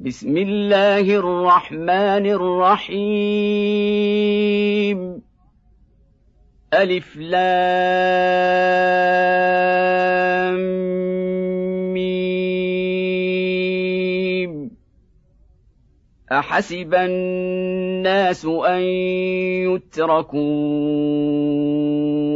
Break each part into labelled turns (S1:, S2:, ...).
S1: بسم الله الرحمن الرحيم. ألف لام ميم. أحسب الناس أن يتركوا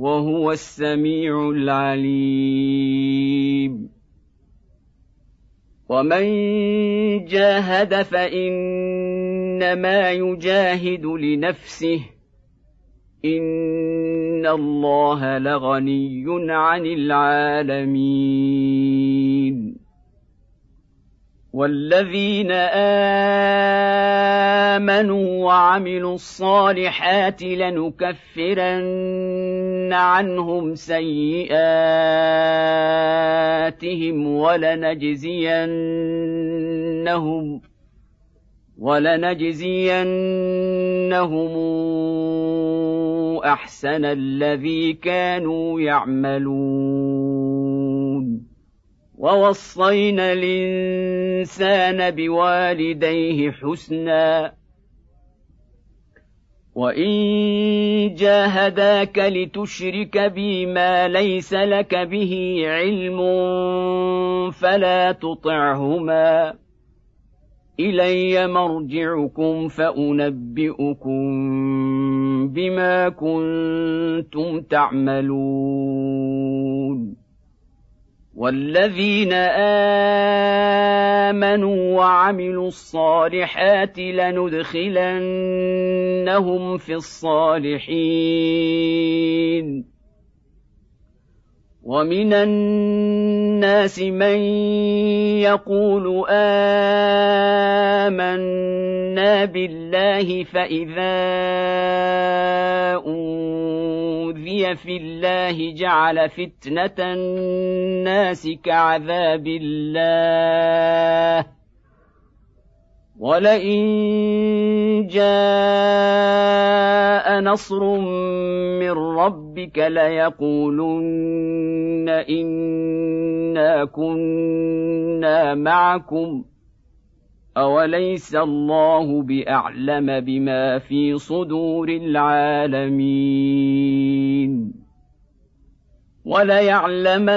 S1: وهو السميع العليم. ومن جاهد فإنما يجاهد لنفسه. إن الله لغني عن العالمين. والذين امنوا وعملوا الصالحات لنكفرن عنهم سيئاتهم ولنجزينهم ولنجزينهم احسن الذي كانوا يعملون ووصينا الإنسان بوالديه حسنا. وإن جاهداك لتشرك بي ما ليس لك به علم فلا تطعهما. إلي مرجعكم فأنبئكم بما كنتم تعملون. والذين امنوا وعملوا الصالحات لندخلنهم في الصالحين ومن الناس من يقول امنا بالله فاذا اوذي في الله جعل فتنه الناس كعذاب الله ولئن جاء نصر من ربك ليقولن انا كنا معكم اوليس الله باعلم بما في صدور العالمين وليعلمن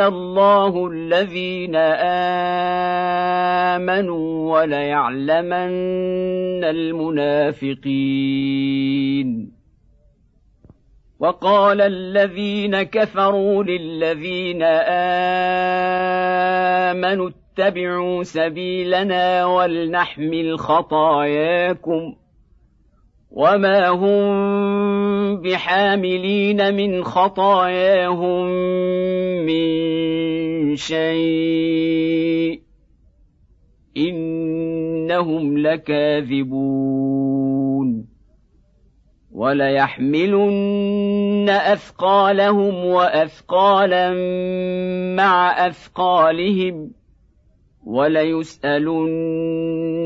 S1: الله الذين امنوا وليعلمن المنافقين وقال الذين كفروا للذين امنوا اتبعوا سبيلنا ولنحمل خطاياكم وما هم بحاملين من خطاياهم من شيء إنهم لكاذبون وليحملن أثقالهم وأثقالا مع أثقالهم وليسألن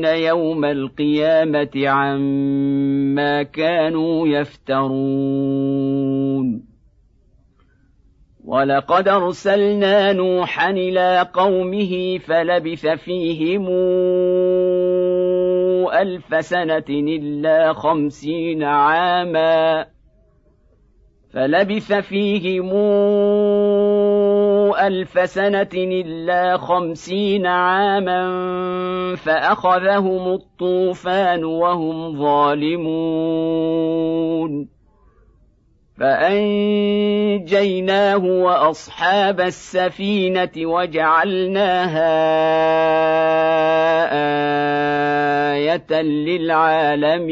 S1: يوم القيامة عما كانوا يفترون. ولقد أرسلنا نوحا إلى قومه فلبث فيهم ألف سنة إلا خمسين عاما. فلبث فيهم ألف سنة إلا خمسين عاما فأخذهم الطوفان وهم ظالمون. فأنجيناه وأصحاب السفينة وجعلناها آية للعالمين.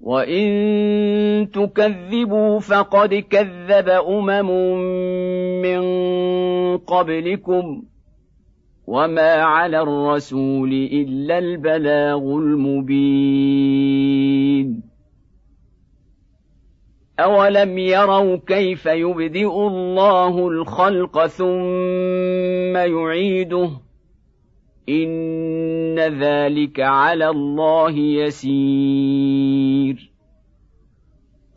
S1: وان تكذبوا فقد كذب امم من قبلكم وما على الرسول الا البلاغ المبين اولم يروا كيف يبدئ الله الخلق ثم يعيده ان ذلك على الله يسير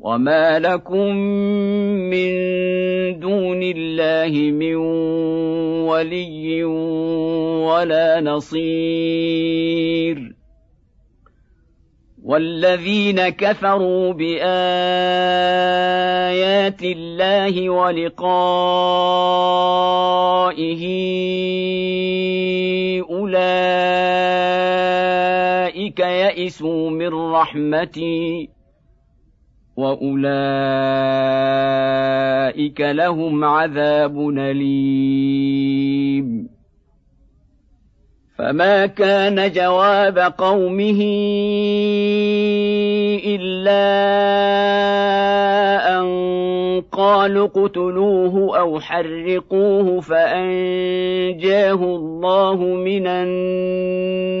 S1: وما لكم من دون الله من ولي ولا نصير والذين كفروا بايات الله ولقائه اولئك يئسوا من رحمتي واولئك لهم عذاب اليم. فما كان جواب قومه الا ان قالوا اقتلوه أو حرقوه فانجاه الله من النار.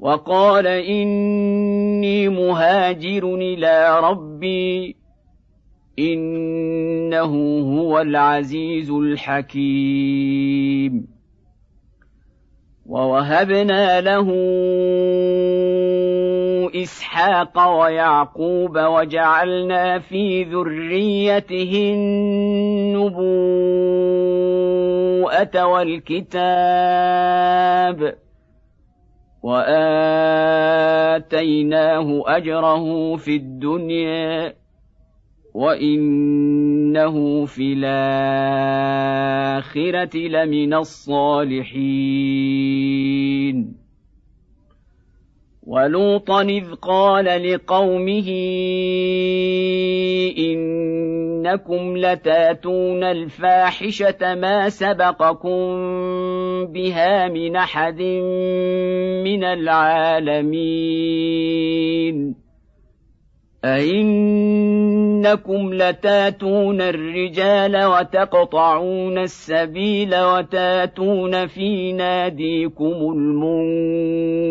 S1: وقال إني مهاجر إلى ربي إنه هو العزيز الحكيم. ووهبنا له إسحاق ويعقوب وجعلنا في ذريته النبوءة والكتاب. واتيناه اجره في الدنيا وانه في الاخره لمن الصالحين ولوطا اذ قال لقومه إنكم لتاتون الفاحشة ما سبقكم بها من أحد من العالمين. أئنكم لتاتون الرجال وتقطعون السبيل وتاتون في ناديكم المنكر.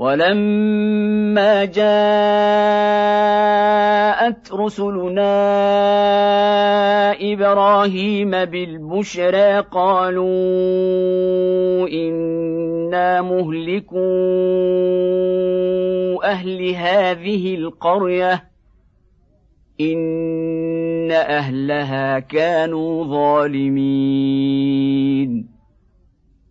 S1: ولما جاءت رسلنا إبراهيم بالبشرى قالوا إنا مهلكو أهل هذه القرية إن أهلها كانوا ظالمين.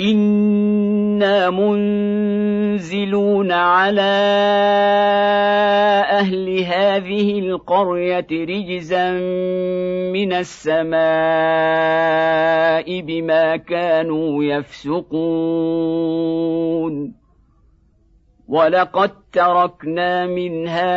S1: أنا منزلون على أهل هذه القريه رجزا من السماء بما كانوا يفسقون ولقد تركنا منها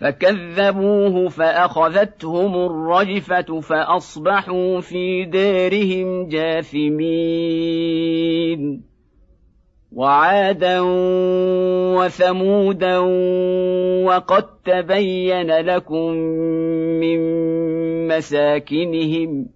S1: فكذبوه فأخذتهم الرجفة فأصبحوا في دارهم جاثمين. وعادا وثمودا وقد تبين لكم من مساكنهم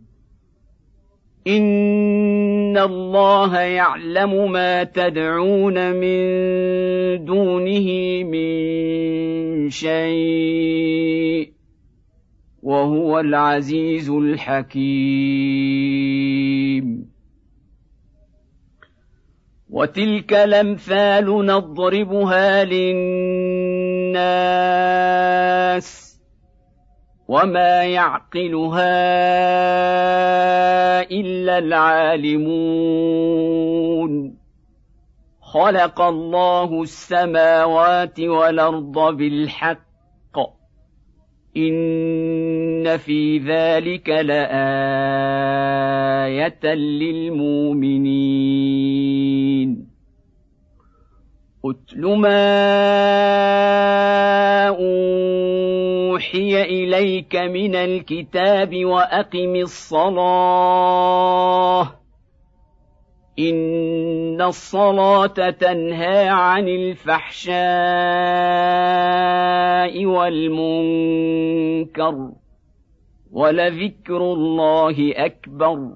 S1: ان الله يعلم ما تدعون من دونه من شيء وهو العزيز الحكيم وتلك الامثال نضربها للناس وما يعقلها الا العالمون خلق الله السماوات والارض بالحق ان في ذلك لايه للمؤمنين أتل ما أوحي إليك من الكتاب وأقم الصلاة. إن الصلاة تنهى عن الفحشاء والمنكر ولذكر الله أكبر.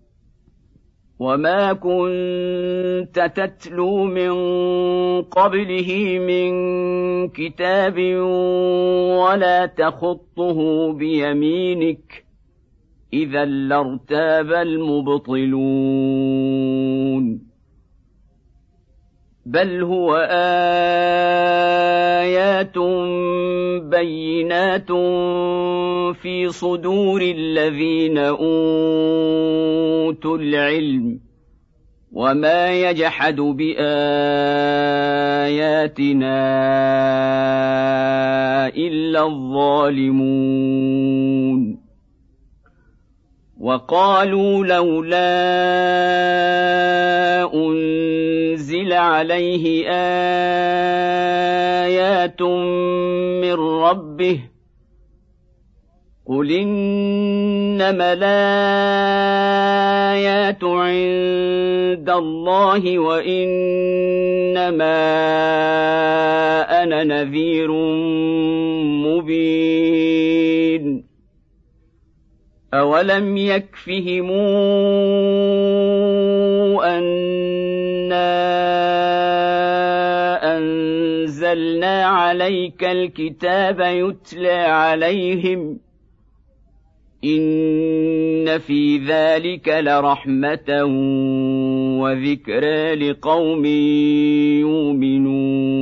S1: وما كنت تتلو من قبله من كتاب ولا تخطه بيمينك اذا لارتاب المبطلون بل هو ايات بينات في صدور الذين اوتوا العلم وما يجحد باياتنا الا الظالمون وقالوا لولا عليه آيات من ربه قل إنما الآيات عند الله وإنما أنا نذير مبين أولم يكفهم أنا أنزلنا نزلنا عليك الكتاب يتلى عليهم ان في ذلك لرحمه وذكرى لقوم يؤمنون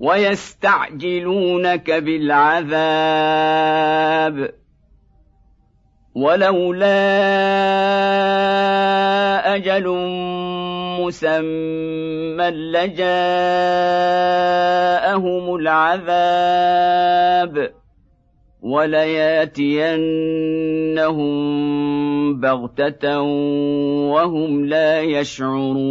S1: ويستعجلونك بالعذاب. ولولا أجل مسمى لجاءهم العذاب. ولياتينهم بغتة وهم لا يشعرون.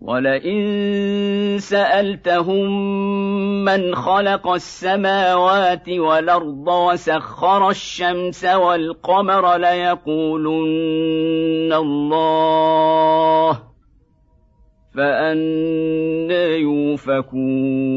S1: ولئن سالتهم من خلق السماوات والارض وسخر الشمس والقمر ليقولن الله فانى يوفكون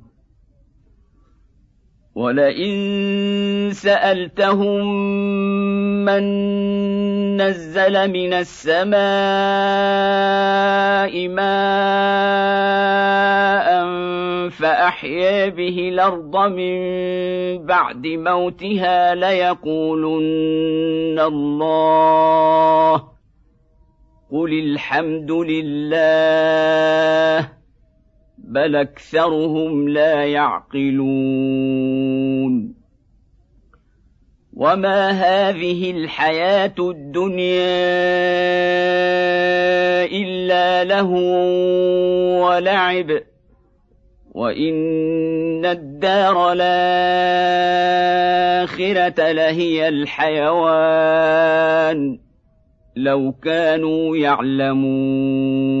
S1: ولئن سألتهم من نزل من السماء ماء فأحيا به الأرض من بعد موتها ليقولن الله قل الحمد لله بل أكثرهم لا يعقلون وما هذه الحياة الدنيا الا له ولعب وان الدار الاخره لهي الحيوان لو كانوا يعلمون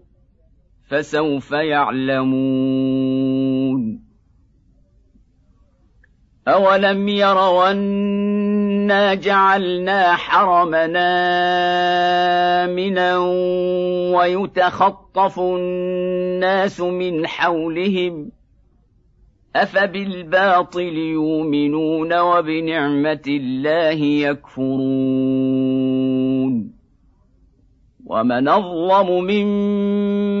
S1: فسوف يعلمون. أولم يروا أنا جعلنا حرمنا آمنا ويتخطف الناس من حولهم؟ أفبالباطل يؤمنون وبنعمة الله يكفرون؟ ومن أظلم ممن